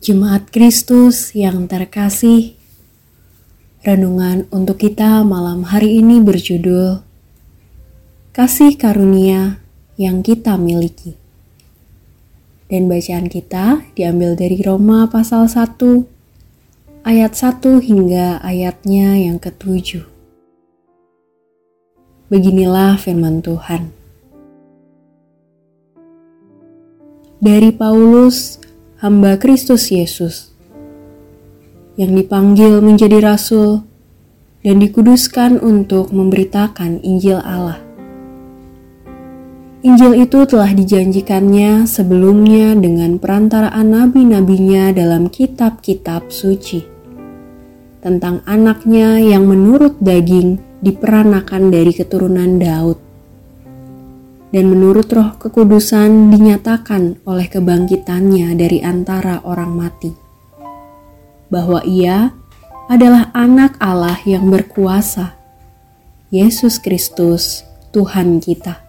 Jemaat Kristus yang terkasih, renungan untuk kita malam hari ini berjudul Kasih Karunia yang kita miliki. Dan bacaan kita diambil dari Roma pasal 1 ayat 1 hingga ayatnya yang ketujuh. Beginilah firman Tuhan. Dari Paulus hamba Kristus Yesus yang dipanggil menjadi rasul dan dikuduskan untuk memberitakan Injil Allah. Injil itu telah dijanjikannya sebelumnya dengan perantaraan nabi-nabinya dalam kitab-kitab suci tentang anaknya yang menurut daging diperanakan dari keturunan Daud dan menurut roh kekudusan dinyatakan oleh kebangkitannya dari antara orang mati. Bahwa ia adalah anak Allah yang berkuasa, Yesus Kristus Tuhan kita.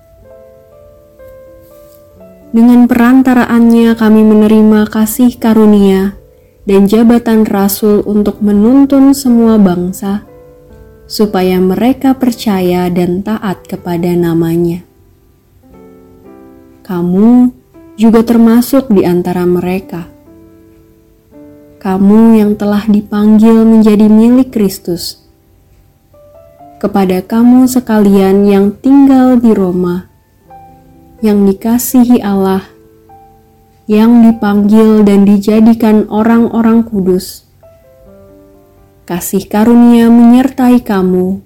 Dengan perantaraannya kami menerima kasih karunia dan jabatan rasul untuk menuntun semua bangsa, supaya mereka percaya dan taat kepada namanya kamu juga termasuk di antara mereka. Kamu yang telah dipanggil menjadi milik Kristus. Kepada kamu sekalian yang tinggal di Roma, yang dikasihi Allah, yang dipanggil dan dijadikan orang-orang kudus. Kasih karunia menyertai kamu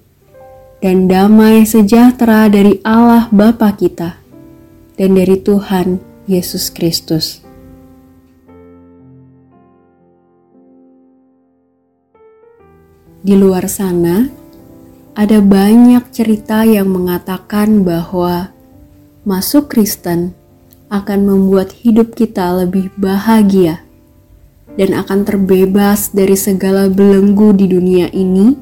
dan damai sejahtera dari Allah Bapa kita dan dari Tuhan Yesus Kristus. Di luar sana, ada banyak cerita yang mengatakan bahwa masuk Kristen akan membuat hidup kita lebih bahagia dan akan terbebas dari segala belenggu di dunia ini,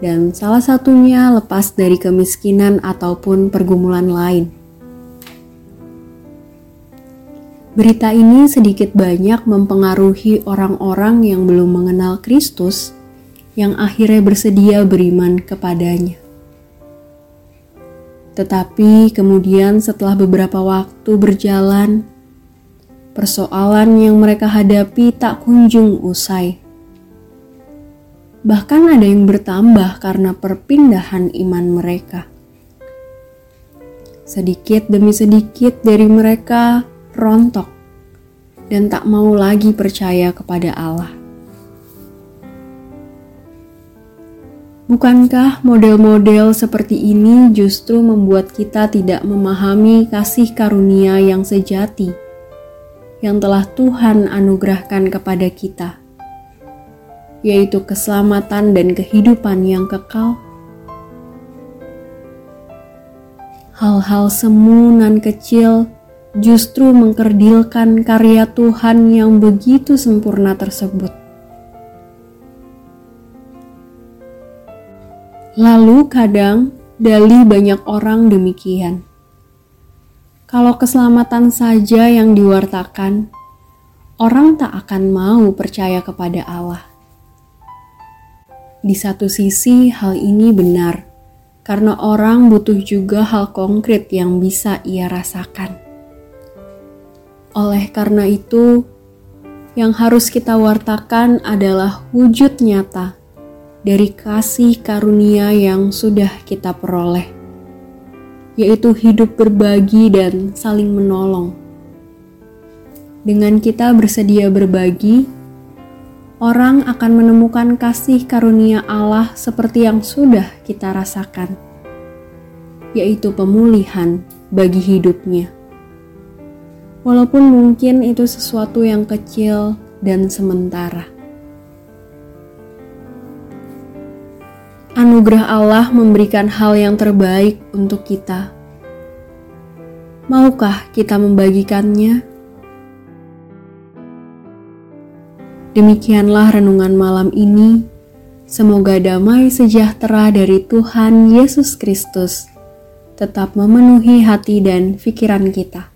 dan salah satunya lepas dari kemiskinan ataupun pergumulan lain. Berita ini sedikit banyak mempengaruhi orang-orang yang belum mengenal Kristus, yang akhirnya bersedia beriman kepadanya. Tetapi kemudian, setelah beberapa waktu berjalan, persoalan yang mereka hadapi tak kunjung usai. Bahkan, ada yang bertambah karena perpindahan iman mereka. Sedikit demi sedikit dari mereka rontok dan tak mau lagi percaya kepada Allah. Bukankah model-model seperti ini justru membuat kita tidak memahami kasih karunia yang sejati yang telah Tuhan anugerahkan kepada kita, yaitu keselamatan dan kehidupan yang kekal? Hal-hal semu nan kecil justru mengkerdilkan karya Tuhan yang begitu sempurna tersebut. Lalu kadang dali banyak orang demikian. Kalau keselamatan saja yang diwartakan, orang tak akan mau percaya kepada Allah. Di satu sisi, hal ini benar karena orang butuh juga hal konkret yang bisa ia rasakan. Oleh karena itu, yang harus kita wartakan adalah wujud nyata dari kasih karunia yang sudah kita peroleh, yaitu hidup berbagi dan saling menolong. Dengan kita bersedia berbagi, orang akan menemukan kasih karunia Allah seperti yang sudah kita rasakan, yaitu pemulihan bagi hidupnya walaupun mungkin itu sesuatu yang kecil dan sementara. Anugerah Allah memberikan hal yang terbaik untuk kita. Maukah kita membagikannya? Demikianlah renungan malam ini. Semoga damai sejahtera dari Tuhan Yesus Kristus tetap memenuhi hati dan pikiran kita.